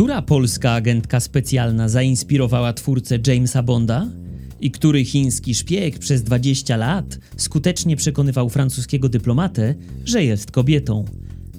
Która polska agentka specjalna zainspirowała twórcę Jamesa Bonda? I który chiński szpieg przez 20 lat skutecznie przekonywał francuskiego dyplomatę, że jest kobietą?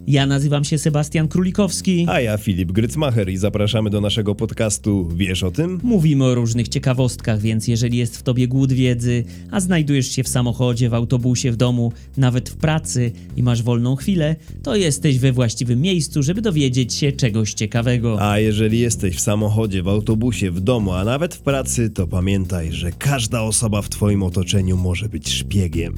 Ja nazywam się Sebastian Królikowski. A ja Filip Grycmacher i zapraszamy do naszego podcastu Wiesz o tym? Mówimy o różnych ciekawostkach, więc jeżeli jest w tobie głód wiedzy, a znajdujesz się w samochodzie, w autobusie, w domu, nawet w pracy i masz wolną chwilę, to jesteś we właściwym miejscu, żeby dowiedzieć się czegoś ciekawego. A jeżeli jesteś w samochodzie, w autobusie, w domu, a nawet w pracy, to pamiętaj, że każda osoba w twoim otoczeniu może być szpiegiem.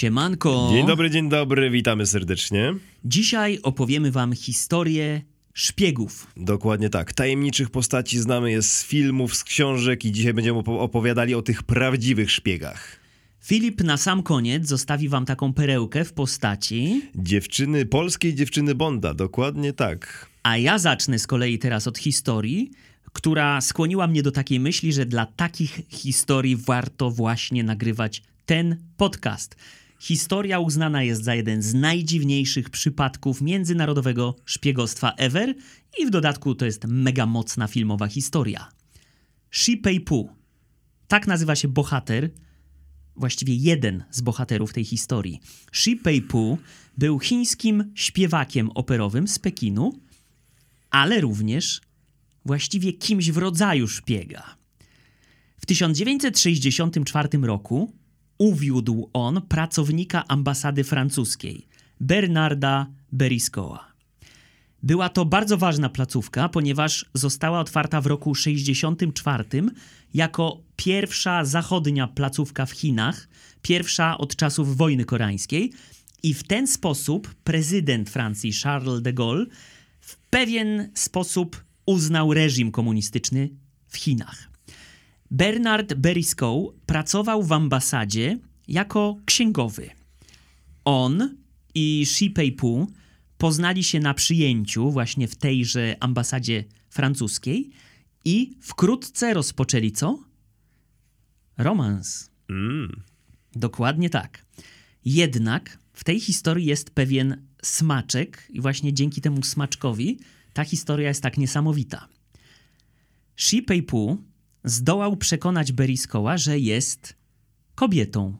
Siemanko! Dzień dobry, dzień dobry, witamy serdecznie. Dzisiaj opowiemy wam historię szpiegów. Dokładnie tak. Tajemniczych postaci znamy jest z filmów, z książek i dzisiaj będziemy opo- opowiadali o tych prawdziwych szpiegach. Filip na sam koniec zostawi wam taką perełkę w postaci, Dziewczyny, polskiej dziewczyny Bonda, dokładnie tak. a ja zacznę z kolei teraz od historii, która skłoniła mnie do takiej myśli, że dla takich historii warto właśnie nagrywać ten podcast. Historia uznana jest za jeden z najdziwniejszych przypadków międzynarodowego szpiegostwa ever i w dodatku to jest mega mocna filmowa historia. Shi Pei-pu. Tak nazywa się bohater, właściwie jeden z bohaterów tej historii. Shi Pei-pu był chińskim śpiewakiem operowym z Pekinu, ale również właściwie kimś w rodzaju szpiega. W 1964 roku uwiódł on pracownika ambasady francuskiej, Bernarda Beriscoa. Była to bardzo ważna placówka, ponieważ została otwarta w roku 64 jako pierwsza zachodnia placówka w Chinach, pierwsza od czasów wojny koreańskiej i w ten sposób prezydent Francji Charles de Gaulle w pewien sposób uznał reżim komunistyczny w Chinach. Bernard Beriscoe pracował w ambasadzie jako księgowy. On i Shi Pei-pu poznali się na przyjęciu właśnie w tejże ambasadzie francuskiej i wkrótce rozpoczęli co? Romans. Mm. Dokładnie tak. Jednak w tej historii jest pewien smaczek i właśnie dzięki temu smaczkowi ta historia jest tak niesamowita. Shi Pei-pu zdołał przekonać Beriscoa, że jest kobietą.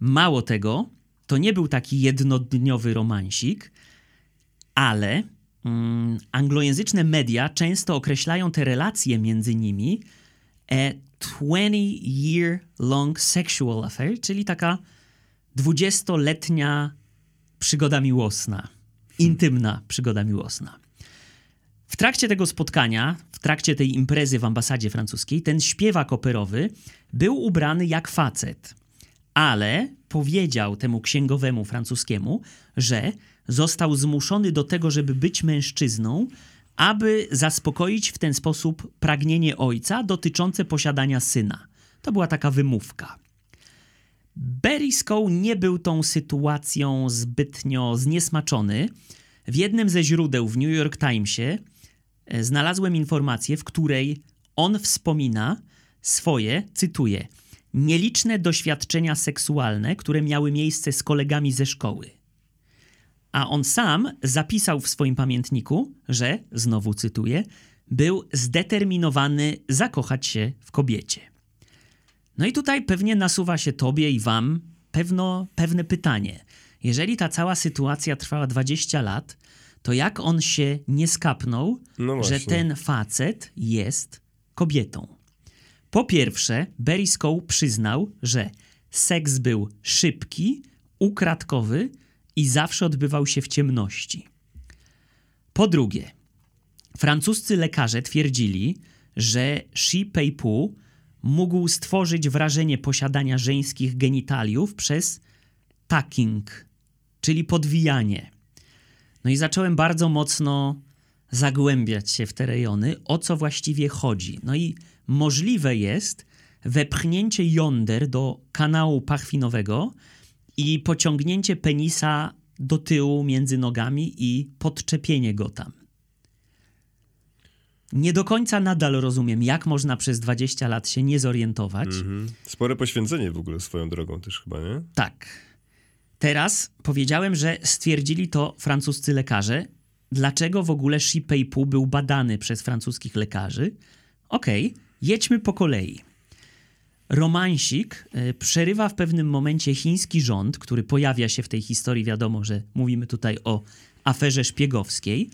Mało tego, to nie był taki jednodniowy romansik, ale mm, anglojęzyczne media często określają te relacje między nimi a 20-year long sexual affair, czyli taka 20-letnia przygoda miłosna, intymna przygoda miłosna. W trakcie tego spotkania, w trakcie tej imprezy w ambasadzie francuskiej, ten śpiewak operowy był ubrany jak facet, ale powiedział temu księgowemu francuskiemu, że został zmuszony do tego, żeby być mężczyzną, aby zaspokoić w ten sposób pragnienie ojca dotyczące posiadania syna. To była taka wymówka. Beriscoe nie był tą sytuacją zbytnio zniesmaczony. W jednym ze źródeł w New York Timesie znalazłem informację, w której on wspomina swoje, cytuję, nieliczne doświadczenia seksualne, które miały miejsce z kolegami ze szkoły. A on sam zapisał w swoim pamiętniku, że, znowu cytuję, był zdeterminowany zakochać się w kobiecie. No i tutaj pewnie nasuwa się tobie i wam pewno, pewne pytanie. Jeżeli ta cała sytuacja trwała 20 lat, to jak on się nie skapnął, No że ten facet jest kobietą? Po pierwsze, Beriscoe przyznał, że seks był szybki, ukradkowy i zawsze odbywał się w ciemności. Po drugie, francuscy lekarze twierdzili, że Shi Pei-pu mógł stworzyć wrażenie posiadania żeńskich genitaliów przez tucking, czyli podwijanie. No i zacząłem bardzo mocno zagłębiać się w te rejony, o co właściwie chodzi. No i możliwe jest wepchnięcie jąder do kanału pachwinowego i pociągnięcie penisa do tyłu między nogami i podczepienie go tam. Nie do końca nadal rozumiem, jak można przez 20 lat się nie zorientować. Mhm. Spore poświęcenie w ogóle swoją drogą też chyba, nie? Tak. Teraz powiedziałem, że stwierdzili to francuscy lekarze. Dlaczego w ogóle Shi Pei-pu był badany przez francuskich lekarzy? Okej, okay, jedźmy po kolei. Romansik y, przerywa w pewnym momencie chiński rząd, który pojawia się w tej historii. Wiadomo, że mówimy tutaj o aferze szpiegowskiej.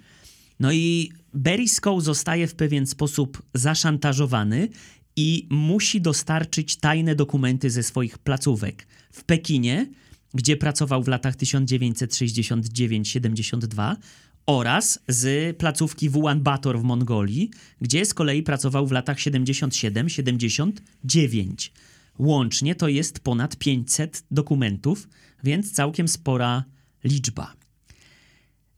No i Beriscoe zostaje w pewien sposób zaszantażowany i musi dostarczyć tajne dokumenty ze swoich placówek w Pekinie, gdzie pracował w latach 1969-72 oraz z placówki w Ulaanbaatar w Mongolii, gdzie z kolei pracował w latach 77-79. Łącznie to jest ponad 500 dokumentów, więc całkiem spora liczba.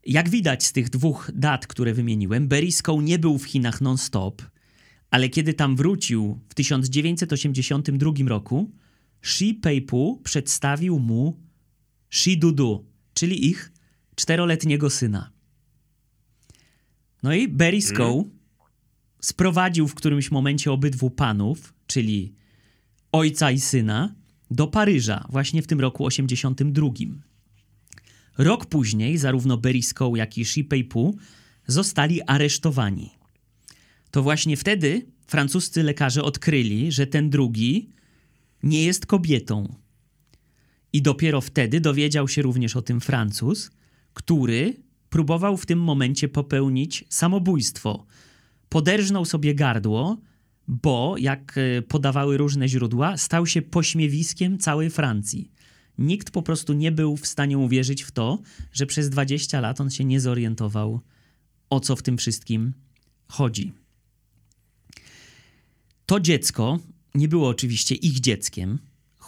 Jak widać z tych dwóch dat, które wymieniłem, Beriscoe nie był w Chinach non-stop, ale kiedy tam wrócił w 1982 roku, Shi Peipu przedstawił mu Shi Dudu, czyli ich czteroletniego syna. No i Beriscoe mm. sprowadził w którymś momencie obydwu panów, czyli ojca i syna, do Paryża właśnie w tym roku 82. Rok później zarówno Beriscoe, jak i Shi Pei-pu zostali aresztowani. To właśnie wtedy francuscy lekarze odkryli, że ten drugi nie jest kobietą. I dopiero wtedy dowiedział się również o tym Francuz, który próbował w tym momencie popełnić samobójstwo. Poderżnął sobie gardło, bo, jak e, podawały różne źródła, stał się pośmiewiskiem całej Francji. Nikt po prostu nie był w stanie uwierzyć w to, że przez 20 lat on się nie zorientował, o co w tym wszystkim chodzi. To dziecko nie było oczywiście ich dzieckiem.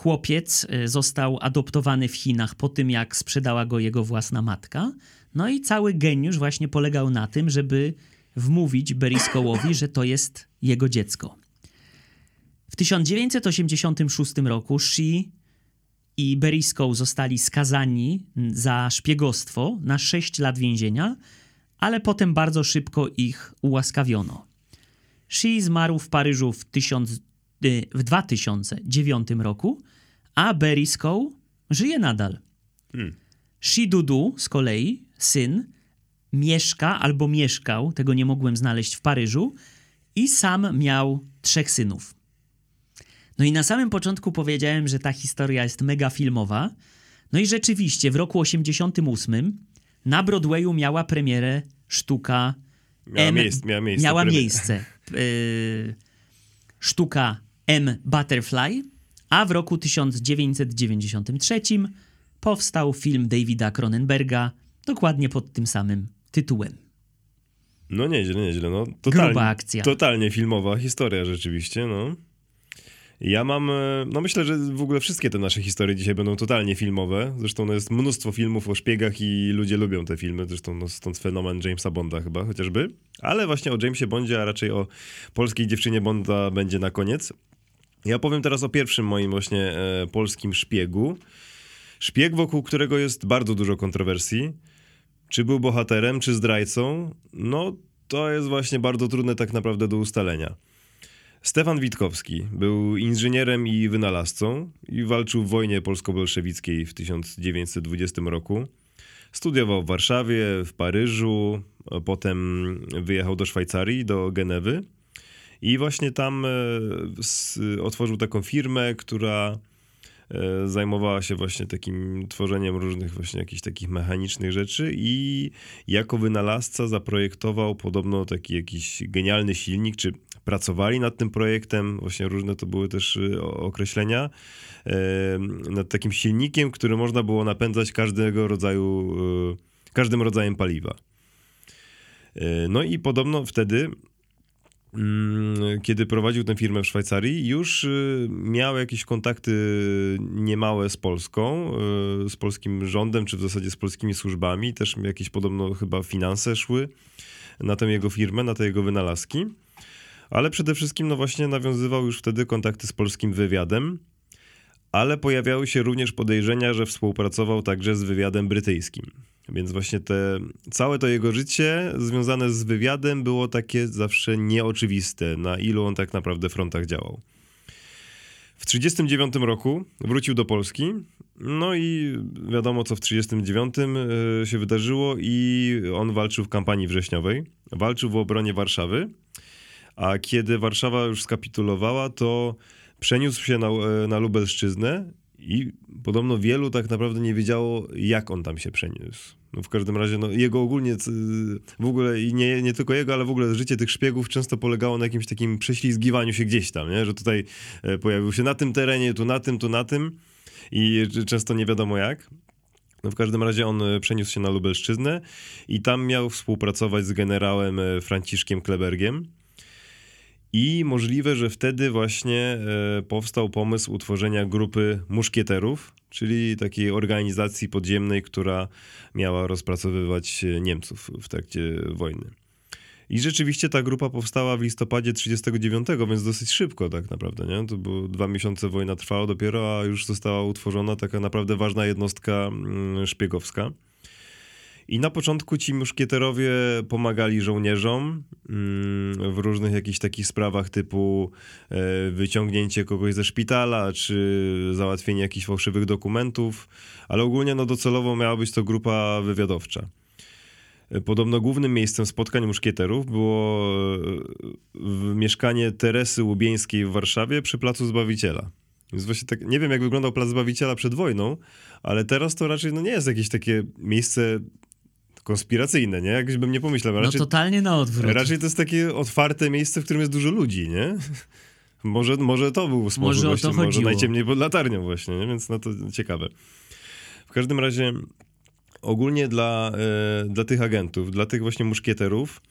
Chłopiec e, został adoptowany w Chinach po tym, jak sprzedała go jego własna matka. No i cały geniusz właśnie polegał na tym, żeby wmówić Beriscoe'owi, że to jest jego dziecko. W 1986 roku Shi i Beriscoe zostali skazani za szpiegostwo na 6 lat więzienia, ale potem bardzo szybko ich ułaskawiono. Shi zmarł w Paryżu w, tysiąc, y, w 2009 roku, a Beriscoe żyje nadal. Hmm. Shi Dudu z kolei, syn, mieszka albo mieszkał, tego nie mogłem znaleźć w Paryżu, i sam miał trzech synów. No i na samym początku powiedziałem, że ta historia jest mega filmowa. No i rzeczywiście w roku 88 na Broadwayu miała premierę sztuka Miała, M, miejsce, miała miejsce. Miała miejsce yy, sztuka M. Butterfly, a w roku 1993 powstał film Davida Cronenberga dokładnie pod tym samym tytułem. No nieźle, nieźle. No, totalnie, Gruba akcja. Totalnie filmowa historia rzeczywiście, no. Ja mam, e, no myślę, że w ogóle wszystkie te nasze historie dzisiaj będą totalnie filmowe. Zresztą no jest mnóstwo filmów o szpiegach i ludzie lubią te filmy. Zresztą no, stąd fenomen Jamesa Bonda chyba chociażby. Ale właśnie o Jamesie Bondzie, a raczej o polskiej dziewczynie Bonda będzie na koniec. Ja powiem teraz o pierwszym moim właśnie e, polskim szpiegu. Szpieg, wokół którego jest bardzo dużo kontrowersji. Czy był bohaterem, czy zdrajcą? No to jest właśnie bardzo trudne tak naprawdę do ustalenia. Stefan Witkowski był inżynierem i wynalazcą i walczył w wojnie polsko-bolszewickiej w 1920 roku. Studiował w Warszawie, w Paryżu, potem wyjechał do Szwajcarii, do Genewy i właśnie tam e, otworzył taką firmę, która e, zajmowała się właśnie takim tworzeniem różnych właśnie jakichś takich mechanicznych rzeczy i jako wynalazca zaprojektował podobno taki jakiś genialny silnik, czy pracowali nad tym projektem, właśnie różne to były też y, określenia, nad takim silnikiem, który można było napędzać każdego rodzaju, każdym rodzajem paliwa. E, no i podobno wtedy kiedy prowadził tę firmę w Szwajcarii, już y, miał jakieś kontakty niemałe z Polską, z polskim rządem, czy w zasadzie z polskimi służbami. Też jakieś podobno chyba finanse szły na tę jego firmę, na te jego wynalazki ale przede wszystkim no właśnie nawiązywał już wtedy kontakty z polskim wywiadem, ale pojawiały się również podejrzenia, że współpracował także z wywiadem brytyjskim. Więc właśnie te, całe to jego życie związane z wywiadem było takie zawsze nieoczywiste, na ilu on tak naprawdę frontach działał. W 1939 roku wrócił do Polski, no i wiadomo co w 1939 e, się wydarzyło i on walczył w kampanii wrześniowej, walczył w obronie Warszawy, a kiedy Warszawa już skapitulowała, to przeniósł się na, e, na Lubelszczyznę i podobno wielu tak naprawdę nie wiedziało, jak on tam się przeniósł. No w każdym razie, no, jego ogólnie, w ogóle i nie, nie tylko jego, ale w ogóle życie tych szpiegów często polegało na jakimś takim prześlizgiwaniu się gdzieś tam, nie? że tutaj e, pojawił się na tym terenie, tu na tym, tu na tym i często nie wiadomo jak. No w każdym razie on e, przeniósł się na Lubelszczyznę i tam miał współpracować z generałem e, Franciszkiem Klebergiem. I możliwe, że wtedy właśnie powstał pomysł utworzenia grupy muszkieterów, czyli takiej organizacji podziemnej, która miała rozpracowywać Niemców w trakcie wojny. I rzeczywiście ta grupa powstała w listopadzie 1939, więc dosyć szybko tak naprawdę, nie? To było dwa miesiące wojna trwała dopiero, a już została utworzona taka naprawdę ważna jednostka mm, szpiegowska. I na początku ci muszkieterowie pomagali żołnierzom mm, w różnych jakichś takich sprawach typu e, wyciągnięcie kogoś ze szpitala, czy załatwienie jakichś fałszywych dokumentów, ale ogólnie no docelowo miała być to grupa wywiadowcza. E, podobno głównym miejscem spotkań muszkieterów było e, mieszkanie Teresy Łubieńskiej w Warszawie przy Placu Zbawiciela. Więc właśnie tak, nie wiem jak wyglądał Plac Zbawiciela przed wojną, ale teraz to raczej no, nie jest jakieś takie miejsce konspiracyjne, nie? Jakbyś bym nie pomyślał. No raczej, no totalnie na odwrót. Raczej to jest takie otwarte miejsce, w którym jest dużo ludzi, nie? Może, może to był sposób może właśnie, to może najciemniej pod latarnią właśnie, nie? więc no to ciekawe. W każdym razie ogólnie dla, e, dla tych agentów, dla tych właśnie muszkieterów,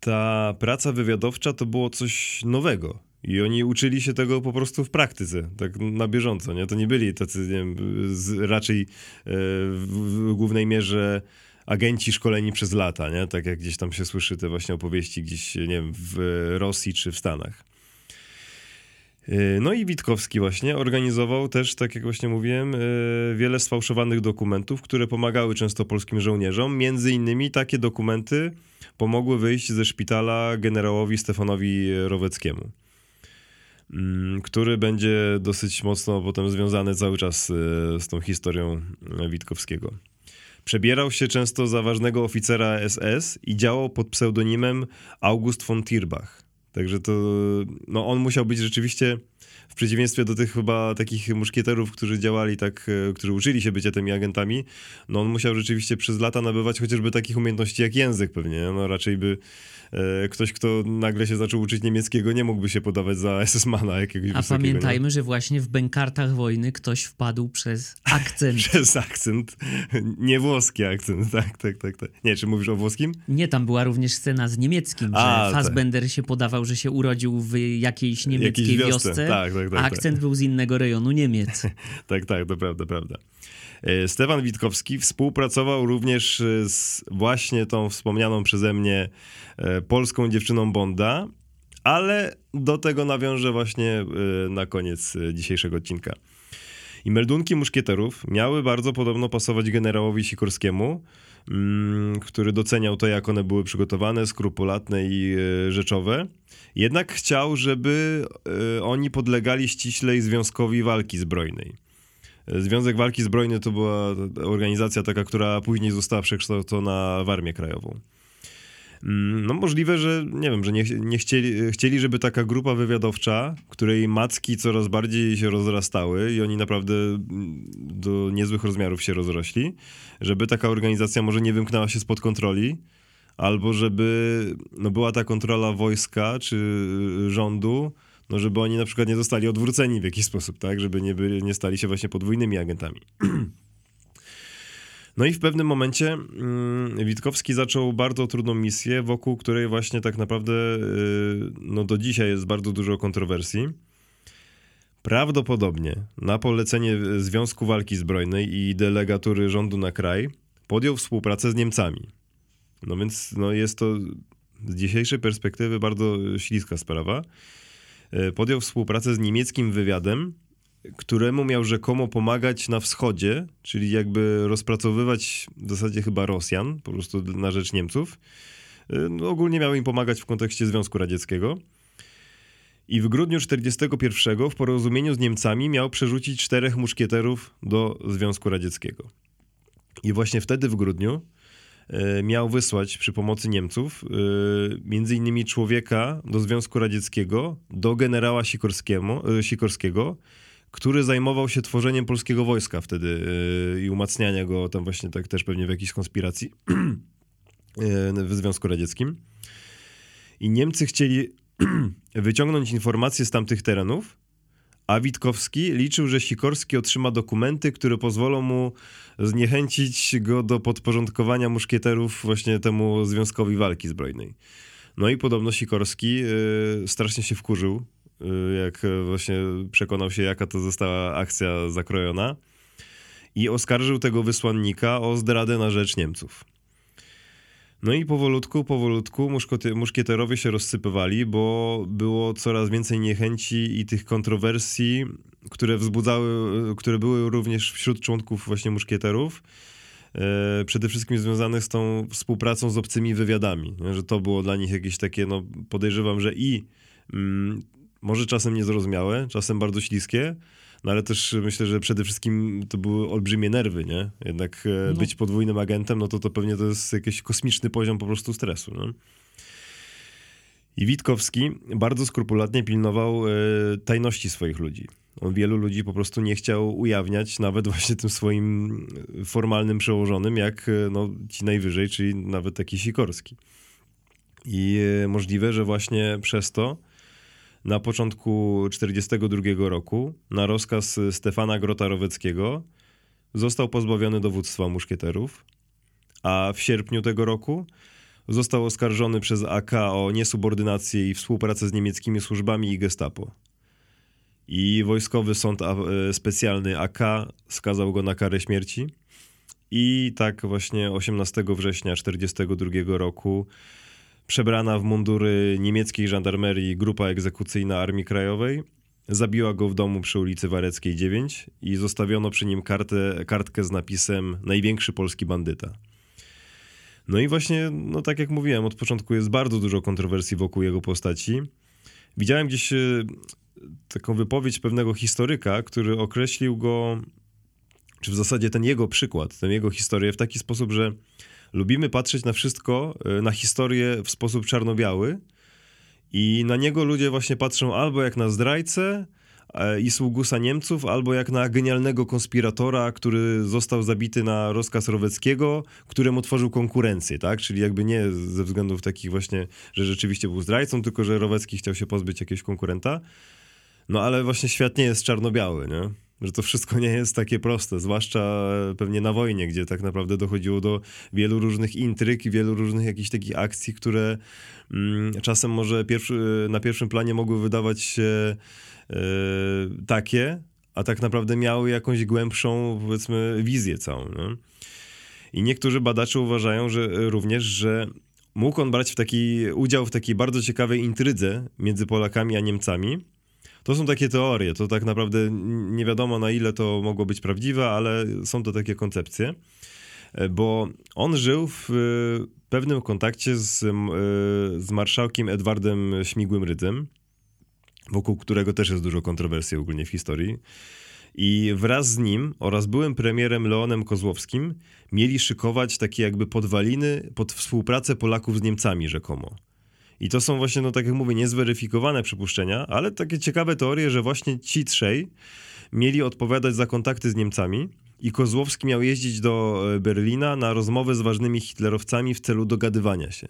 ta praca wywiadowcza to było coś nowego. I oni uczyli się tego po prostu w praktyce, tak na bieżąco, nie? To nie byli tacy, nie wiem, z, raczej e, w, w głównej mierze agenci szkoleni przez lata, nie? Tak jak gdzieś tam się słyszy te właśnie opowieści gdzieś, nie wiem, w Rosji czy w Stanach. Y, no i Witkowski właśnie organizował też, tak jak właśnie mówiłem, y, wiele sfałszowanych dokumentów, które pomagały często polskim żołnierzom. Między innymi takie dokumenty pomogły wyjść ze szpitala generałowi Stefanowi Roweckiemu, mm, który będzie dosyć mocno potem związany cały czas y, z tą historią Witkowskiego. Przebierał się często za ważnego oficera SS i działał pod pseudonimem August von Tirbach. Także to, no on musiał być rzeczywiście, w przeciwieństwie do tych chyba takich muszkieterów, którzy działali tak, e, którzy uczyli się bycia tymi agentami, no on musiał rzeczywiście przez lata nabywać chociażby takich umiejętności jak język pewnie, no raczej by ktoś, kto nagle się zaczął uczyć niemieckiego, nie mógłby się podawać za SS-mana jakiegoś A pamiętajmy, nie? że właśnie w bękartach wojny ktoś wpadł przez akcent. przez akcent. Nie włoski akcent, tak, tak, tak, tak. Nie, czy mówisz o włoskim? Nie, tam była również scena z niemieckim, A, że tak. Fassbender tak. się podawał, że się urodził w jakiejś niemieckiej jakiejś wiosce, wiosce tak, tak, tak, a akcent tak. był z innego rejonu Niemiec. tak, tak, to prawda, prawda. E, Stefan Witkowski współpracował również e, z właśnie tą wspomnianą przeze mnie e, polską dziewczyną Bonda, ale do tego nawiążę właśnie na koniec dzisiejszego odcinka. I meldunki muszkieterów miały bardzo podobno pasować generałowi Sikorskiemu, mm, który doceniał to, jak one były przygotowane, skrupulatne i rzeczowe. Jednak chciał, żeby oni podlegali ściślej Związkowi Walki Zbrojnej. Związek Walki Zbrojnej to była organizacja taka, która później została przekształcona w Armię Krajową. Mm, no możliwe, że nie wiem, że nie, nie chcieli, chcieli, żeby taka grupa wywiadowcza, której macki coraz bardziej się rozrastały i oni naprawdę mm, do niezłych rozmiarów się rozrośli, żeby taka organizacja może nie wymknęła się spod kontroli, albo żeby no, była ta kontrola wojska czy rządu, no żeby oni na przykład nie zostali odwróceni w jakiś sposób, tak, żeby nie, byli, nie stali się właśnie podwójnymi agentami. No i w pewnym momencie mm, Witkowski zaczął bardzo trudną misję, wokół której właśnie tak naprawdę yy, no do dzisiaj jest bardzo dużo kontrowersji. Prawdopodobnie na polecenie Związku Walki Zbrojnej i delegatury rządu na kraj podjął współpracę z Niemcami. No więc no jest to z dzisiejszej perspektywy bardzo śliska sprawa. E, podjął współpracę z niemieckim wywiadem któremu miał rzekomo pomagać na wschodzie, czyli jakby rozpracowywać w zasadzie chyba Rosjan, po prostu na rzecz Niemców. Y, no, ogólnie miał im pomagać w kontekście Związku Radzieckiego. I w grudniu 1941 w porozumieniu z Niemcami miał przerzucić czterech muszkieterów do Związku Radzieckiego. I właśnie wtedy w grudniu y, miał wysłać przy pomocy Niemców y, między innymi człowieka do Związku Radzieckiego, do generała Sikorskiego, który zajmował się tworzeniem polskiego wojska wtedy i umacniania go tam właśnie tak też pewnie w jakiejś konspiracji. E, w Związku Radzieckim. I Niemcy chcieli wyciągnąć informacje z tamtych terenów, a Witkowski liczył, że Sikorski otrzyma dokumenty, które pozwolą mu zniechęcić go do podporządkowania muszkieterów właśnie temu Związkowi Walki Zbrojnej. No i podobno Sikorski y, strasznie się wkurzył, jak właśnie przekonał się, jaka to została akcja zakrojona i oskarżył tego wysłannika o zdradę na rzecz Niemców. No i powolutku, powolutku muszkieterowie się rozsypywali, bo było coraz więcej niechęci i tych kontrowersji, które wzbudzały, które były również wśród członków właśnie muszkieterów. E, przede wszystkim związanych z tą współpracą z obcymi wywiadami, że to było dla nich jakieś takie, no podejrzewam, że i mm, może czasem niezrozumiałe, czasem bardzo śliskie, no ale też myślę, że przede wszystkim to były olbrzymie nerwy, nie? Jednak e, no. być podwójnym agentem, no to to pewnie to jest jakiś kosmiczny poziom po prostu stresu, no. I Witkowski bardzo skrupulatnie pilnował e, tajności swoich ludzi. On wielu ludzi po prostu nie chciał ujawniać, nawet właśnie tym swoim formalnym przełożonym, jak e, no, ci najwyżej, czyli nawet taki Sikorski. I możliwe, że właśnie przez to na początku 1942 roku na rozkaz Stefana Grota-Roweckiego został pozbawiony dowództwa muszkieterów, a w sierpniu tego roku został oskarżony przez AK o niesubordynację i współpracę z niemieckimi służbami i gestapo. I wojskowy sąd specjalny AK skazał go na karę śmierci. I tak właśnie 18 września 1942 roku Przebrana w mundury niemieckiej żandarmerii grupa egzekucyjna Armii Krajowej zabiła go w domu przy ulicy Wareckiej 9 i zostawiono przy nim kartę, kartkę z napisem Największy polski bandyta. No i właśnie, no tak jak mówiłem, od początku jest bardzo dużo kontrowersji wokół jego postaci. Widziałem gdzieś e, taką wypowiedź pewnego historyka, który określił go, czy w zasadzie ten jego przykład, tę jego historię w taki sposób, że lubimy patrzeć na wszystko, e, na historię w sposób czarno-biały i na niego ludzie właśnie patrzą albo jak na zdrajcę e, i sługusa Niemców, albo jak na genialnego konspiratora, który został zabity na rozkaz Roweckiego, któremu tworzył konkurencję, tak? Czyli jakby nie ze względów takich właśnie, że rzeczywiście był zdrajcą, tylko że Rowecki chciał się pozbyć jakiegoś konkurenta. No ale właśnie świat nie jest czarno-biały, nie? Że to wszystko nie jest takie proste, zwłaszcza pewnie na wojnie, gdzie tak naprawdę dochodziło do wielu różnych intryg i wielu różnych jakichś takich akcji, które mm, czasem może pierwszy, na pierwszym planie mogły wydawać się e, takie, a tak naprawdę miały jakąś głębszą, powiedzmy, wizję całą. Nie? I niektórzy badacze uważają, że również, że mógł on brać w taki udział w takiej bardzo ciekawej intrydze między Polakami a Niemcami, to są takie teorie, to tak naprawdę nie wiadomo na ile to mogło być prawdziwe, ale są to takie koncepcje, e, bo on żył w e, pewnym kontakcie z, e, z marszałkiem Edwardem Śmigłym Rydzem, wokół którego też jest dużo kontrowersji ogólnie w historii. I wraz z nim oraz byłym premierem Leonem Kozłowskim mieli szykować takie jakby podwaliny pod współpracę Polaków z Niemcami rzekomo. I to są właśnie, no tak jak mówię, niezweryfikowane przypuszczenia, ale takie ciekawe teorie, że właśnie ci trzej mieli odpowiadać za kontakty z Niemcami i Kozłowski miał jeździć do e, Berlina na rozmowy z ważnymi hitlerowcami w celu dogadywania się.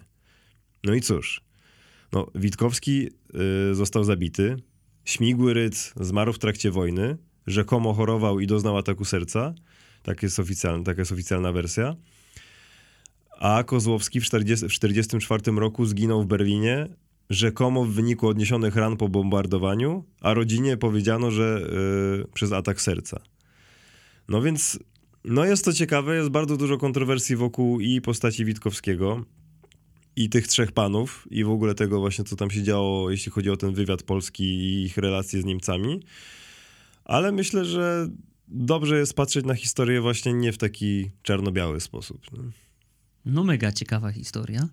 No i cóż, no, Witkowski y, został zabity, Śmigły Rydz zmarł w trakcie wojny, rzekomo chorował i doznał ataku serca, tak jest oficjalna, taka jest oficjalna wersja a Kozłowski w 1944 roku zginął w Berlinie, rzekomo w wyniku odniesionych ran po bombardowaniu, a rodzinie powiedziano, że yy, przez atak serca. No więc, no jest to ciekawe, jest bardzo dużo kontrowersji wokół i postaci Witkowskiego, i tych trzech panów, i w ogóle tego właśnie, co tam się działo, jeśli chodzi o ten wywiad polski i ich relacje z Niemcami. Ale myślę, że dobrze jest patrzeć na historię właśnie nie w taki czarno-biały sposób. Nie? No mega ciekawa historia.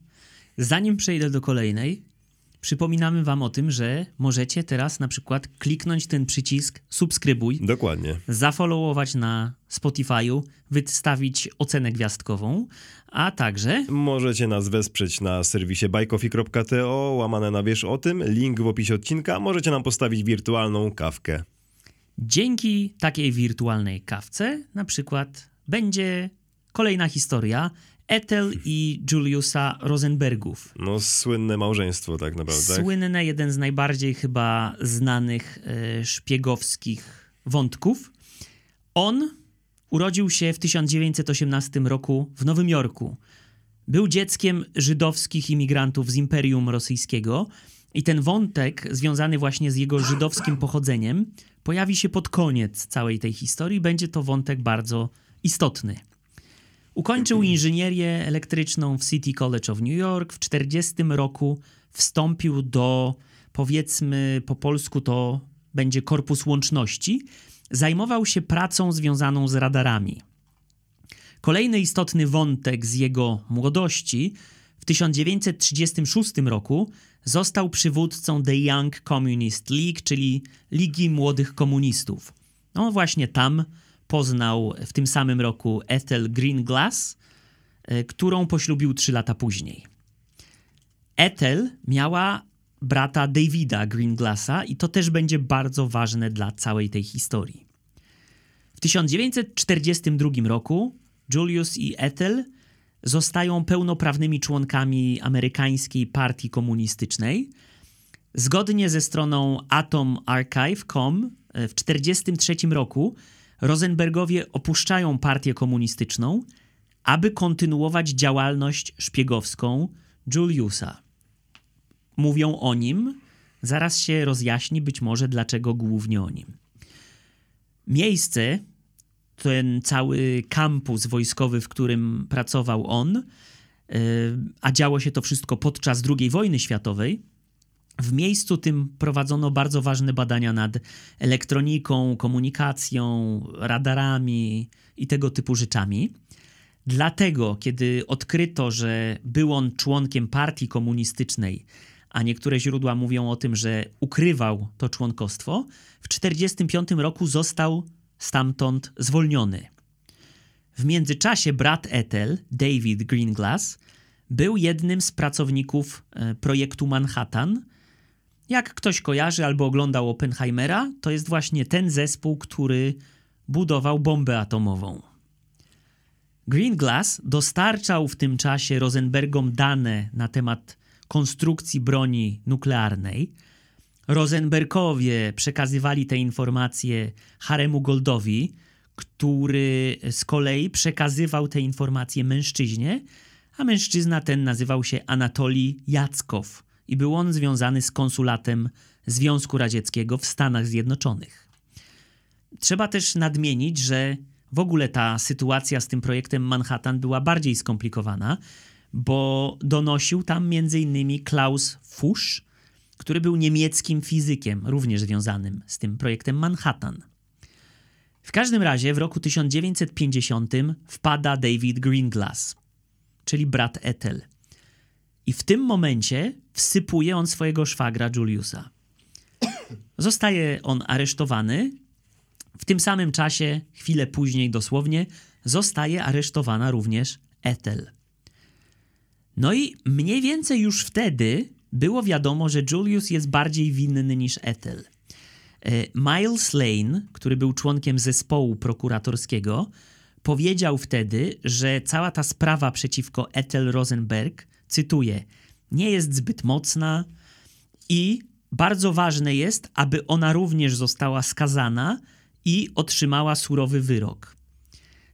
Zanim przejdę do kolejnej, przypominamy wam o tym, że możecie teraz na przykład kliknąć ten przycisk subskrybuj, Dokładnie. zafollowować na Spotify'u, wystawić ocenę gwiazdkową, a także Możecie nas wesprzeć na serwisie bajkofi.to, łamane na wiesz o tym, link w opisie odcinka. Możecie nam postawić wirtualną kawkę. dzięki takiej wirtualnej kawce na przykład będzie kolejna historia Ethel i Juliusa Rosenbergów. No, słynne małżeństwo tak naprawdę. tak? Słynne, jeden z najbardziej chyba znanych e, szpiegowskich wątków. On urodził się w 1918 roku w Nowym Jorku. Był dzieckiem żydowskich imigrantów z Imperium Rosyjskiego i ten wątek związany właśnie z jego żydowskim pochodzeniem pojawi się pod koniec całej tej historii. Będzie to wątek bardzo istotny. Ukończył inżynierię elektryczną w City College of New York. W 40 roku wstąpił do, powiedzmy po polsku to będzie Korpus Łączności. Zajmował się pracą związaną z radarami. Kolejny istotny wątek z jego młodości w 1936 roku został przywódcą The Young Communist League, czyli Ligi Młodych Komunistów. No właśnie tam poznał w tym samym roku Ethel Greenglass, e, którą poślubił trzy lata później. Ethel miała brata Davida Greenglassa i to też będzie bardzo ważne dla całej tej historii. W 1942 roku Julius i Ethel zostają pełnoprawnymi członkami amerykańskiej partii komunistycznej. Zgodnie ze stroną atomarchive.com e, w 1943 roku Rosenbergowie opuszczają partię komunistyczną, aby kontynuować działalność szpiegowską Juliusa. Mówią o nim, zaraz się rozjaśni być może dlaczego głównie o nim. Miejsce, ten cały kampus wojskowy, w którym pracował on, yy, a działo się to wszystko podczas II wojny światowej, w miejscu tym prowadzono bardzo ważne badania nad elektroniką, komunikacją, radarami i tego typu rzeczami. Dlatego, kiedy odkryto, że był on członkiem partii komunistycznej, a niektóre źródła mówią o tym, że ukrywał to członkostwo, w 1945 roku został stamtąd zwolniony. W międzyczasie brat Ethel, David Greenglass, był jednym z pracowników e, projektu Manhattan. Jak ktoś kojarzy albo oglądał Oppenheimera, to jest właśnie ten zespół, który budował bombę atomową. Greenglass dostarczał w tym czasie Rosenbergom dane na temat konstrukcji broni nuklearnej. Rosenbergowie przekazywali te informacje Haremu Goldowi, który z kolei przekazywał te informacje mężczyźnie, a mężczyzna ten nazywał się Anatolij Jackow i był on związany z konsulatem Związku Radzieckiego w Stanach Zjednoczonych. Trzeba też nadmienić, że w ogóle ta sytuacja z tym projektem Manhattan była bardziej skomplikowana, bo donosił tam m.in. Klaus Fuchs, który był niemieckim fizykiem, również związanym z tym projektem Manhattan. W każdym razie w roku 1950 wpada David Greenglass, czyli brat Ethel. I w tym momencie wsypuje on swojego szwagra Juliusa. Zostaje on aresztowany. W tym samym czasie, chwilę później dosłownie, zostaje aresztowana również Ethel. No i mniej więcej już wtedy było wiadomo, że Julius jest bardziej winny niż Ethel. E, Miles Lane, który był członkiem zespołu prokuratorskiego, powiedział wtedy, że cała ta sprawa przeciwko Ethel Rosenberg, cytuję, nie jest zbyt mocna i bardzo ważne jest, aby ona również została skazana i otrzymała surowy wyrok.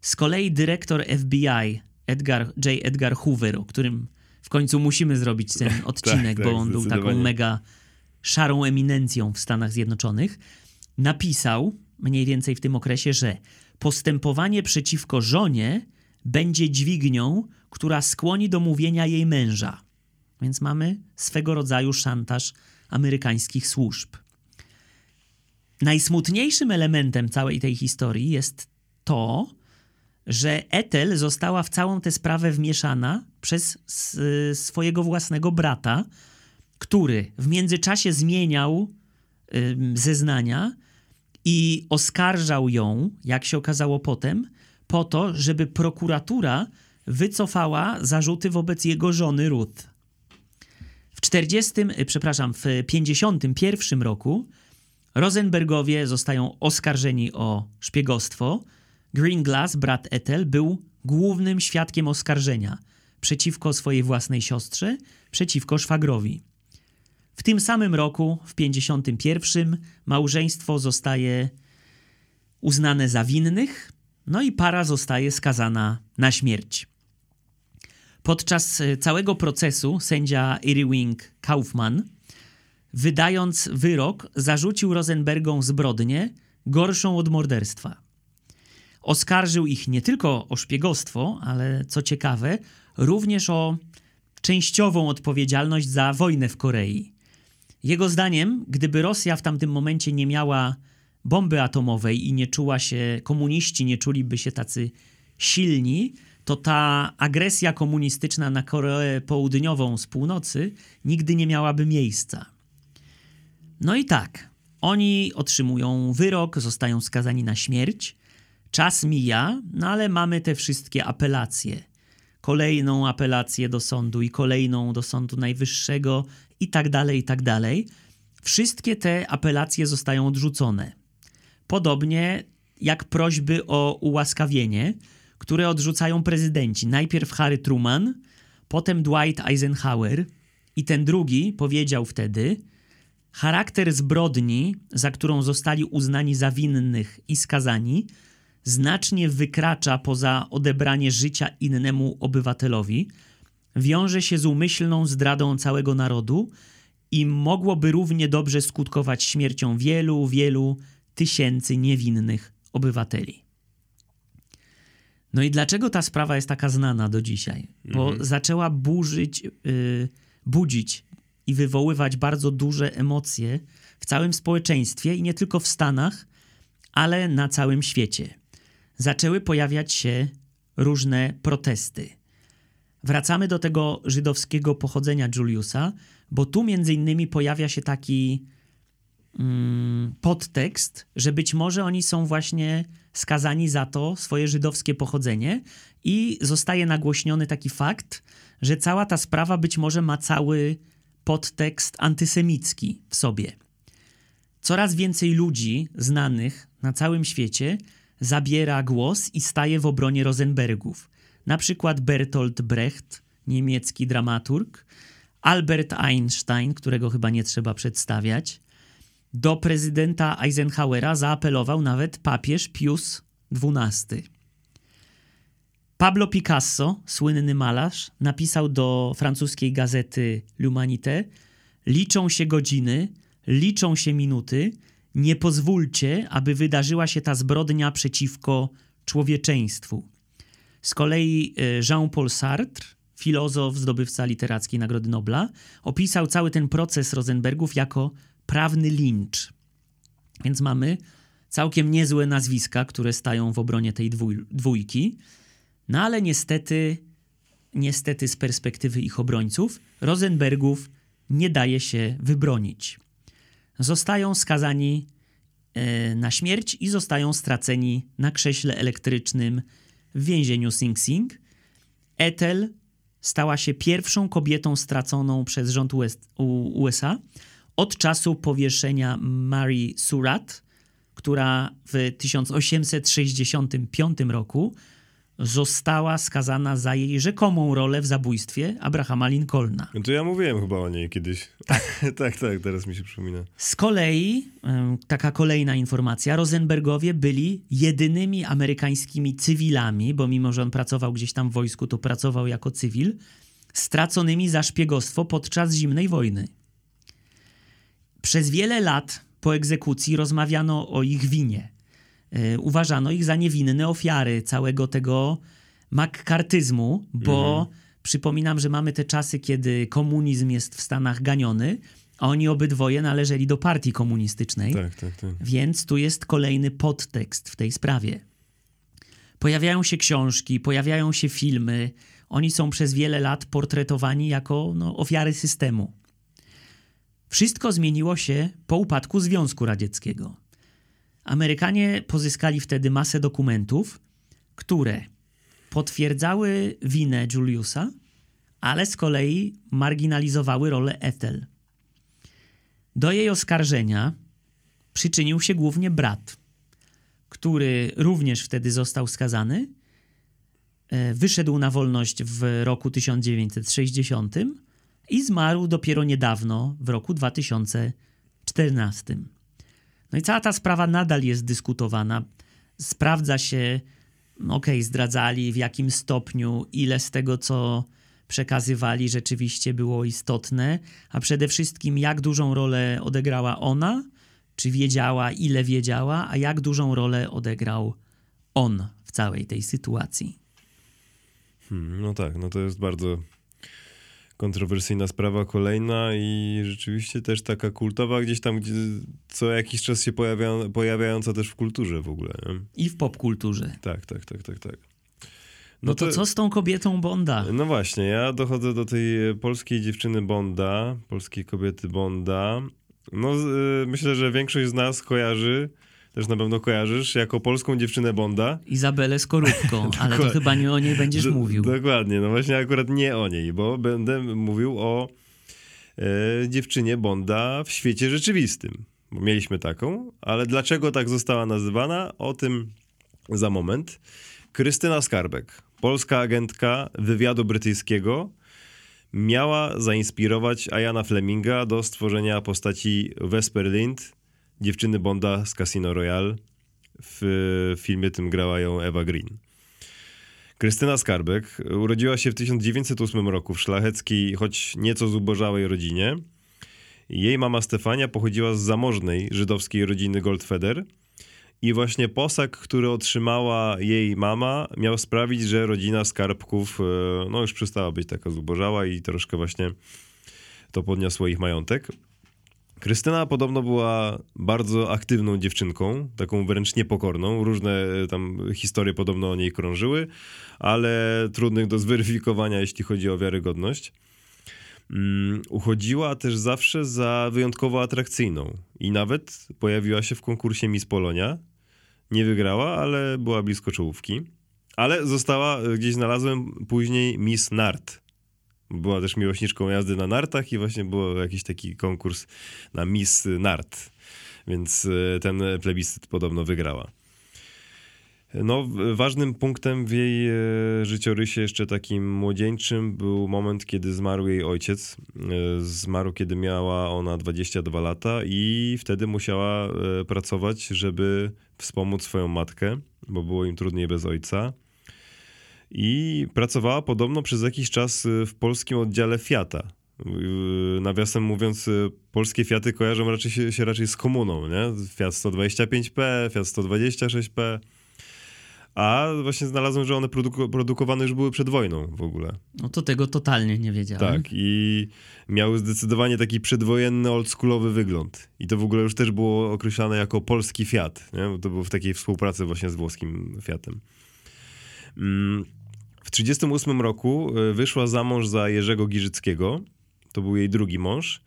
Z kolei dyrektor FBI Edgar, J. Edgar Hoover, o którym w końcu musimy zrobić ten odcinek, tak, bo on był taką mega szarą eminencją w Stanach Zjednoczonych, napisał mniej więcej w tym okresie, że postępowanie przeciwko żonie będzie dźwignią, która skłoni do mówienia jej męża. Więc mamy swego rodzaju szantaż amerykańskich służb. najsmutniejszym elementem całej tej historii jest to, że Ethel została w całą tę sprawę wmieszana przez swojego własnego brata, który w międzyczasie zmieniał zeznania i oskarżał ją, jak się okazało potem, po to, żeby prokuratura wycofała zarzuty wobec jego żony Ruth. W 40, przepraszam, w 51 roku Rosenbergowie zostają oskarżeni o szpiegostwo. Greenglass, brat Ethel, był głównym świadkiem oskarżenia przeciwko swojej własnej siostrze, przeciwko szwagrowi. W tym samym roku, w 51, małżeństwo zostaje uznane za winnych, no i para zostaje skazana na śmierć. Podczas e, całego procesu sędzia Irwing Kaufman, wydając wyrok, zarzucił Rosenbergom zbrodnię gorszą od morderstwa. Oskarżył ich nie tylko o szpiegostwo, ale co ciekawe, również o częściową odpowiedzialność za wojnę w Korei. Jego zdaniem, gdyby Rosja w tamtym momencie nie miała bomby atomowej i nie czuła się, komuniści nie czuliby się tacy silni, to ta agresja komunistyczna na Koreę Południową z północy nigdy nie miałaby miejsca. No i tak, oni otrzymują wyrok, zostają skazani na śmierć. Czas mija, no ale mamy te wszystkie apelacje. Kolejną apelację do sądu i kolejną do Sądu Najwyższego i tak dalej, i tak dalej. Wszystkie te apelacje zostają odrzucone. Podobnie jak prośby o ułaskawienie, które odrzucają prezydenci. Najpierw Harry Truman, potem Dwight Eisenhower i ten drugi powiedział wtedy: Charakter zbrodni, za którą zostali uznani za winnych i skazani, znacznie wykracza poza odebranie życia innemu obywatelowi, wiąże się z umyślną zdradą całego narodu i mogłoby równie dobrze skutkować śmiercią wielu, wielu tysięcy niewinnych obywateli. No i dlaczego ta sprawa jest taka znana do dzisiaj? Bo mhm. zaczęła burzyć, yy, budzić i wywoływać bardzo duże emocje w całym społeczeństwie i nie tylko w Stanach, ale na całym świecie. Zaczęły pojawiać się różne protesty. Wracamy do tego żydowskiego pochodzenia Juliusa, bo tu między innymi pojawia się taki mm, podtekst, że być może oni są właśnie skazani za to swoje żydowskie pochodzenie i zostaje nagłośniony taki fakt, że cała ta sprawa być może ma cały podtekst antysemicki w sobie. Coraz więcej ludzi znanych na całym świecie zabiera głos i staje w obronie Rosenbergów. Na przykład Bertolt Brecht, niemiecki dramaturg, Albert Einstein, którego chyba nie trzeba przedstawiać, do prezydenta Eisenhowera zaapelował nawet papież Pius XII. Pablo Picasso, słynny malarz, napisał do francuskiej gazety L'Humanité: Liczą się godziny, liczą się minuty, nie pozwólcie, aby wydarzyła się ta zbrodnia przeciwko człowieczeństwu. Z kolei e, Jean-Paul Sartre, filozof, zdobywca literackiej Nagrody Nobla, opisał cały ten proces Rosenbergów jako prawny lincz. Więc mamy całkiem niezłe nazwiska, które stają w obronie tej dwójki. No ale niestety, niestety z perspektywy ich obrońców, Rosenbergów nie daje się wybronić. Zostają skazani e, na śmierć i zostają straceni na krześle elektrycznym w więzieniu Sing Sing. Ethel stała się pierwszą kobietą straconą przez rząd USA od czasu powieszenia Mary Surratt, która w 1865 roku została skazana za jej rzekomą rolę w zabójstwie Abrahama Lincolna. No to ja mówiłem chyba o niej kiedyś. Tak, tak, tak, teraz mi się przypomina. Z kolei, taka kolejna informacja, Rosenbergowie byli jedynymi amerykańskimi cywilami, bo mimo, że on pracował gdzieś tam w wojsku, to pracował jako cywil, straconymi za szpiegostwo podczas zimnej wojny. Przez wiele lat po egzekucji rozmawiano o ich winie. E, uważano ich za niewinne ofiary całego tego makkartyzmu, bo mhm. przypominam, że mamy te czasy, kiedy komunizm jest w Stanach ganiony, A oni obydwoje należeli do partii komunistycznej. Tak, tak, tak. Więc tu jest kolejny podtekst w tej sprawie. Pojawiają się książki, pojawiają się filmy. Oni są przez wiele lat portretowani jako no, ofiary systemu. Wszystko zmieniło się po upadku Związku Radzieckiego. Amerykanie pozyskali wtedy masę dokumentów, które potwierdzały winę Juliusa, ale z kolei marginalizowały rolę Ethel. Do jej oskarżenia przyczynił się głównie brat, który również wtedy został skazany. E, wyszedł na wolność w roku 1960 i zmarł dopiero niedawno, w roku 2014. No i cała ta sprawa nadal jest dyskutowana. Sprawdza się, no okay, zdradzali w jakim stopniu, ile z tego, co przekazywali, rzeczywiście było istotne, a przede wszystkim jak dużą rolę odegrała ona, czy wiedziała, ile wiedziała, a jak dużą rolę odegrał on w całej tej sytuacji. Hmm, no tak, no to jest bardzo kontrowersyjna sprawa kolejna i rzeczywiście też taka kultowa gdzieś tam, gdzie co jakiś czas się pojawia, pojawiająca też w kulturze w ogóle. Nie? I w popkulturze. Tak, tak, tak, tak, tak. No, no to, to, co z tą kobietą Bonda? No właśnie, ja dochodzę do tej polskiej dziewczyny Bonda, polskiej kobiety Bonda. No y, myślę, że większość z nas kojarzy też na pewno kojarzysz, jako polską dziewczynę Bonda. Izabelę Skorupką, ale to chyba nie o niej będziesz mówił. Dokładnie, no właśnie akurat nie o niej, bo będę mówił o e, dziewczynie Bonda w świecie rzeczywistym. Bo mieliśmy taką, ale dlaczego tak została nazywana? O tym za moment. Krystyna Skarbek, polska agentka wywiadu brytyjskiego, miała zainspirować Ayana Fleminga do stworzenia postaci Vesper Lind, dziewczyny Bonda z Casino Royale. W filmie tym grała ją Eva Green. Krystyna Skarbek urodziła się w 1908 roku w szlacheckiej, choć nieco zubożałej rodzinie. Jej mama Stefania pochodziła z zamożnej żydowskiej rodziny Goldfeder i właśnie posag, który otrzymała jej mama, miał sprawić, że rodzina Skarbków e, no już przestała być taka zubożała i troszkę właśnie to podniosło ich majątek. Krystyna podobno była bardzo aktywną dziewczynką, taką wręcz niepokorną. Różne e, tam historie podobno o niej krążyły, ale trudnych do zweryfikowania, jeśli chodzi o wiarygodność. Um, uchodziła też zawsze za wyjątkowo atrakcyjną i nawet pojawiła się w konkursie Miss Polonia. Nie wygrała, ale była blisko czołówki. Ale została, e, gdzieś znalazłem później Miss Nart była też miłośniczką jazdy na nartach i właśnie był jakiś taki konkurs na Miss Nart, więc e, ten plebiscyt podobno wygrała. No, ważnym punktem w jej e, życiorysie, jeszcze takim młodzieńczym, był moment, kiedy zmarł jej ojciec. E, zmarł, kiedy miała ona 22 lata, i wtedy musiała pracować, żeby wspomóc swoją matkę, bo było im trudniej bez ojca i pracowała podobno przez jakiś czas y, w polskim oddziale Fiata. Y, nawiasem mówiąc, y, polskie Fiaty kojarzą raczej się, się raczej z komuną, nie? Fiat 125P, Fiat 126P. A właśnie znalazłem, że one produku produkowane już były przed wojną w ogóle. No to tego totalnie nie wiedziałem. Tak, i miały zdecydowanie taki przedwojenny, oldschoolowy wygląd. I to w ogóle już też było określane jako polski Fiat, nie? Bo to było w takiej współpracy właśnie z włoskim Fiatem. Mm, w 1938 roku e, wyszła za mąż za Jerzego Giżyckiego. To był jej drugi mąż.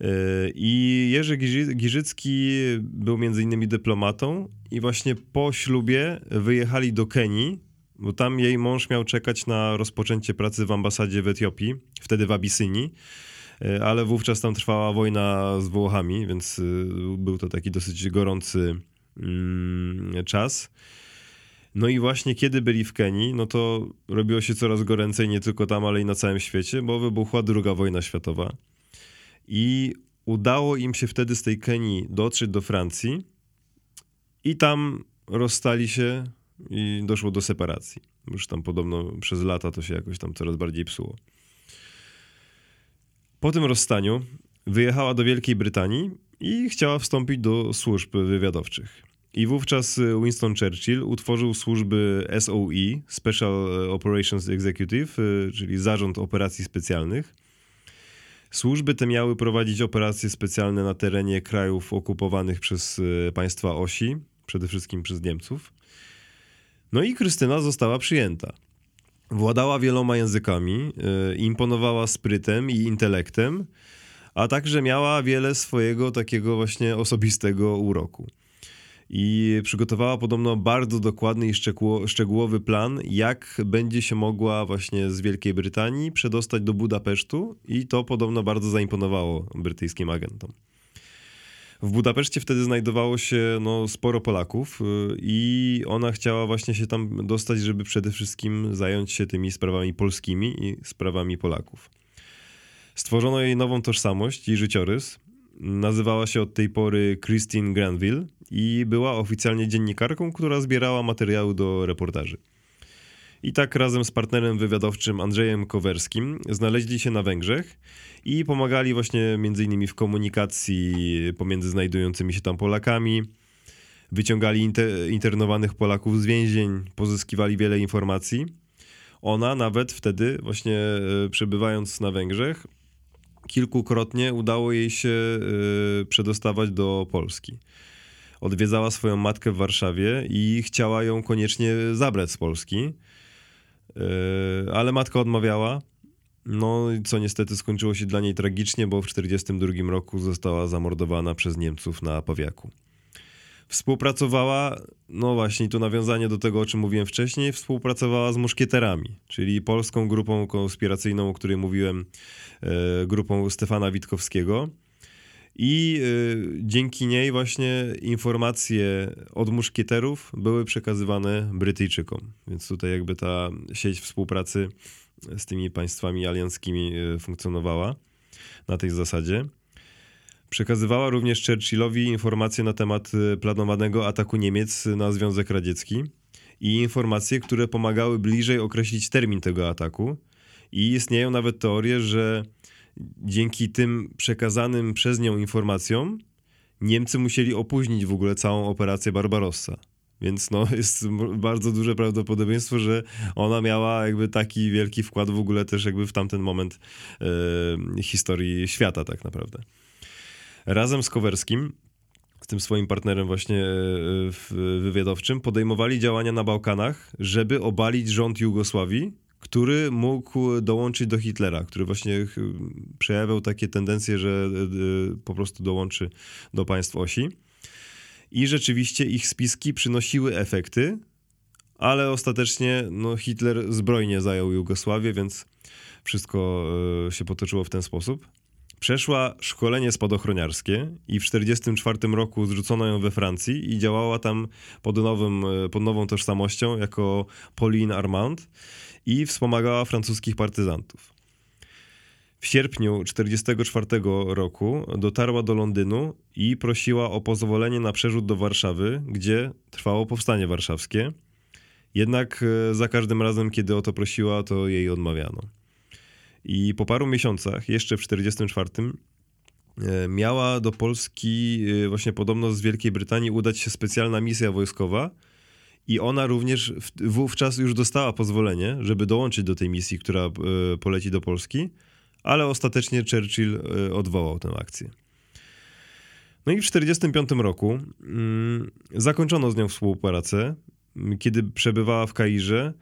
E, I Jerzy Giżycki był między innymi dyplomatą i właśnie po ślubie wyjechali do Kenii, bo tam jej mąż miał czekać na rozpoczęcie pracy w ambasadzie w Etiopii, wtedy w Abysynii, e, ale wówczas tam trwała wojna z Włochami, więc był to taki dosyć gorący mm, czas. No i właśnie kiedy byli w Kenii, no to robiło się coraz goręcej nie tylko tam, ale i na całym świecie, bo wybuchła druga wojna światowa. I udało im się wtedy z tej Kenii dotrzeć do Francji i tam rozstali się i doszło do separacji. Już tam podobno przez lata to się jakoś tam coraz bardziej psuło. Po tym rozstaniu wyjechała do Wielkiej Brytanii i chciała wstąpić do służb wywiadowczych. I wówczas y, Winston Churchill utworzył służby SOE, Special Operations Executive, y, czyli Zarząd Operacji Specjalnych. Służby te miały prowadzić operacje specjalne na terenie krajów okupowanych przez państwa osi, przede wszystkim przez Niemców. No i Krystyna została przyjęta. Władała wieloma językami, imponowała sprytem i intelektem, a także miała wiele swojego takiego właśnie osobistego uroku. I przygotowała podobno bardzo dokładny i szczegółowy plan, jak będzie się mogła właśnie z Wielkiej Brytanii przedostać do Budapesztu, i to podobno bardzo zaimponowało brytyjskim agentom. W Budapeszcie wtedy znajdowało się no, sporo Polaków y, i ona chciała właśnie się tam dostać, żeby przede wszystkim zająć się tymi sprawami polskimi i sprawami Polaków. Stworzono jej nową tożsamość i życiorys. Nazywała się od tej pory Christine Granville i była oficjalnie dziennikarką, która zbierała materiały do reportaży. I tak razem z partnerem wywiadowczym Andrzejem Kowerskim znaleźli się na Węgrzech i pomagali właśnie między innymi w komunikacji pomiędzy znajdującymi się tam Polakami. Wyciągali inter internowanych Polaków z więzień, pozyskiwali wiele informacji. Ona nawet wtedy, właśnie e, przebywając na Węgrzech, kilkukrotnie udało jej się e, przedostawać do Polski. Odwiedzała swoją matkę w Warszawie i chciała ją koniecznie zabrać z Polski, e, ale matka odmawiała. No, co niestety skończyło się dla niej tragicznie, bo w 1942 roku została zamordowana przez Niemców na Pawiaku. Współpracowała, no właśnie, tu nawiązanie do tego, o czym mówiłem wcześniej, współpracowała z muszkieterami, czyli polską grupą konspiracyjną, o której mówiłem, e, grupą Stefana Witkowskiego. I e, dzięki niej właśnie informacje od muszkieterów były przekazywane Brytyjczykom. Więc tutaj jakby ta sieć współpracy z tymi państwami alianckimi e, funkcjonowała na tej zasadzie. Przekazywała również Churchillowi informacje na temat e, planowanego ataku Niemiec na Związek Radziecki i informacje, które pomagały bliżej określić termin tego ataku. I istnieją nawet teorie, że dzięki tym przekazanym przez nią informacjom Niemcy musieli opóźnić w ogóle całą operację Barbarossa. Więc no, jest bardzo duże prawdopodobieństwo, że ona miała jakby taki wielki wkład w ogóle też jakby w tamten moment e, historii świata tak naprawdę. Razem z Kowerskim z tym swoim partnerem właśnie e, wywiadowczym podejmowali działania na Bałkanach, żeby obalić rząd Jugosławii, który mógł dołączyć do Hitlera, który właśnie przejawiał takie tendencje, że e, po prostu dołączy do państw osi. I rzeczywiście ich spiski przynosiły efekty, ale ostatecznie no, Hitler zbrojnie zajął Jugosławię, więc wszystko e, się potoczyło w ten sposób. Przeszła szkolenie spadochroniarskie i w 1944 roku zrzucono ją we Francji i działała tam pod, nowym, e, pod nową tożsamością jako Pauline Armand i wspomagała francuskich partyzantów. W sierpniu 1944 roku dotarła do Londynu i prosiła o pozwolenie na przerzut do Warszawy, gdzie trwało powstanie warszawskie. Jednak e, za każdym razem, kiedy o to prosiła, to jej odmawiano. I po paru miesiącach, jeszcze w 1944, e, miała do Polski, e, właśnie podobno z Wielkiej Brytanii, udać się specjalna misja wojskowa. I ona również wówczas już dostała pozwolenie, żeby dołączyć do tej misji, która poleci do Polski ale ostatecznie Churchill e, odwołał tę akcję. No i w 1945 roku mm, zakończono z nią współpracę, kiedy przebywała w Kairze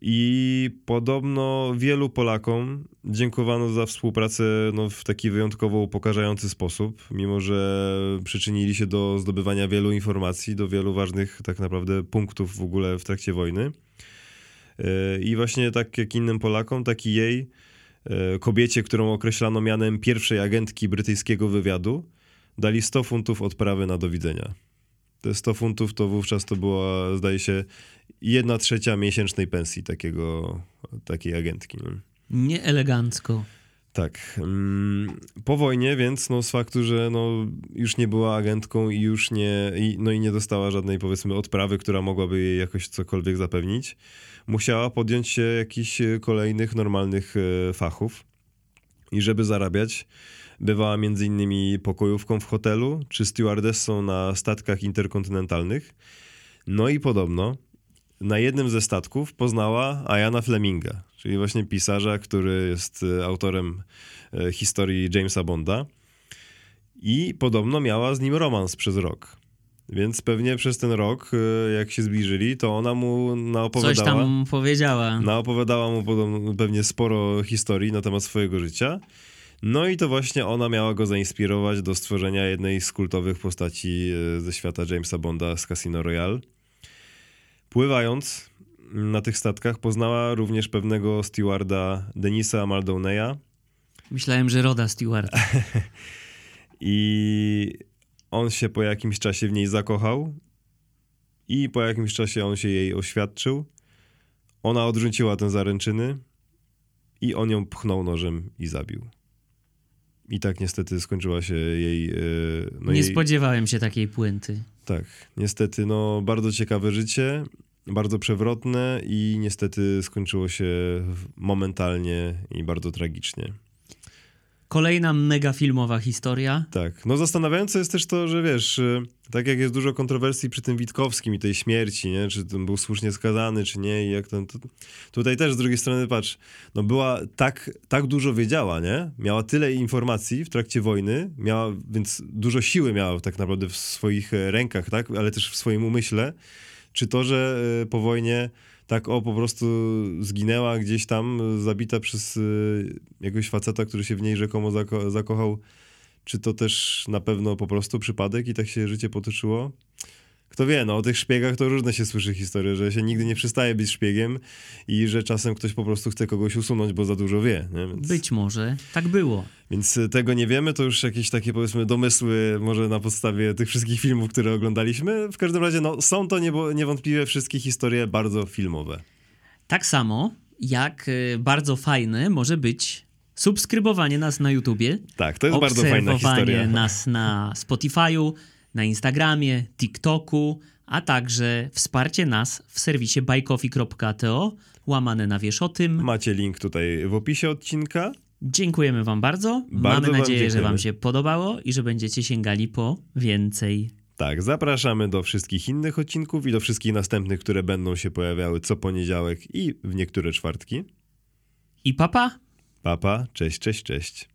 i podobno wielu Polakom dziękowano za współpracę no, w taki wyjątkowo upokarzający sposób, mimo że przyczynili się do zdobywania wielu informacji, do wielu ważnych tak naprawdę punktów w ogóle w trakcie wojny. E, I właśnie tak jak innym Polakom, tak i jej E, kobiecie, którą określano mianem pierwszej agentki brytyjskiego wywiadu, dali 100 funtów odprawy na do widzenia. Te 100 funtów to wówczas to była, zdaje się, jedna trzecia miesięcznej pensji takiego, takiej agentki. No. Nie elegancko. Tak. Mm, po wojnie, więc no, z faktu, że no, już nie była agentką i już nie, i, no i nie dostała żadnej powiedzmy odprawy, która mogłaby jej jakoś cokolwiek zapewnić, musiała podjąć się jakichś kolejnych normalnych e, fachów. I żeby zarabiać, bywała między innymi pokojówką w hotelu czy stewardessą na statkach interkontynentalnych. No i podobno na jednym ze statków poznała Ayana Fleminga, czyli właśnie pisarza, który jest e, autorem e, historii Jamesa Bonda. I podobno miała z nim romans przez rok. Więc pewnie przez ten rok, e, jak się zbliżyli, to ona mu naopowiadała. Coś tam powiedziała. Naopowiadała mu podobno, pewnie sporo historii na temat swojego życia. No i to właśnie ona miała go zainspirować do stworzenia jednej z kultowych postaci ze świata Jamesa Bonda z Casino Royale. Pływając na tych statkach poznała również pewnego stewarda Denisa Maldoneya. Myślałem, że Roda Stewart. I on się po jakimś czasie w niej zakochał i po jakimś czasie on się jej oświadczył. Ona odrzuciła ten zaręczyny i on ją pchnął nożem i zabił. I tak niestety skończyła się jej... e, No Nie jej, spodziewałem się takiej puenty. Tak, niestety no bardzo ciekawe życie, bardzo przewrotne i niestety skończyło się momentalnie i bardzo tragicznie. Kolejna mega filmowa historia. Tak. No zastanawiające jest też to, że wiesz, y, tak jak jest dużo kontrowersji przy tym Witkowskim i tej śmierci, nie? Czy ten był słusznie skazany, czy nie i jak ten... To, tutaj też z drugiej strony, patrz, no była tak, tak dużo wiedziała, nie? Miała tyle informacji w trakcie wojny, miała, więc dużo siły miała tak naprawdę w swoich e, rękach, tak? Ale też w swoim umyśle. Czy to, że e, po wojnie tak o po prostu zginęła gdzieś tam, zabita przez e, jakiegoś faceta, który się w niej rzekomo zako zakochał, czy to też na pewno po prostu przypadek i tak się życie potoczyło? Kto wie, no o tych szpiegach to różne się słyszy historie, że się nigdy nie przestaje być szpiegiem i że czasem ktoś po prostu chce kogoś usunąć, bo za dużo wie. Więc, Być może tak było. więc y, tego nie wiemy, to już jakieś takie powiedzmy domysły może na podstawie tych wszystkich filmów, które oglądaliśmy. W każdym razie no, są to niebo- niewątpliwie wszystkie historie bardzo filmowe. Tak samo jak y, bardzo fajne może być subskrybowanie nas na YouTubie. Tak, to jest bardzo fajna historia. nas na Spotify'u, na Instagramie, TikToku, a także wsparcie nas w serwisie buycoffee.to, łamane na wiesz o tym. Macie link tutaj w opisie odcinka. Dziękujemy wam bardzo. Bardzo Mamy wam nadzieję, że dziękujemy. wam się podobało i że będziecie sięgali po więcej. Tak, zapraszamy do wszystkich innych odcinków i do wszystkich następnych, które będą się pojawiały co poniedziałek i w niektóre czwartki. I papa! Papa, cześć, cześć, cześć.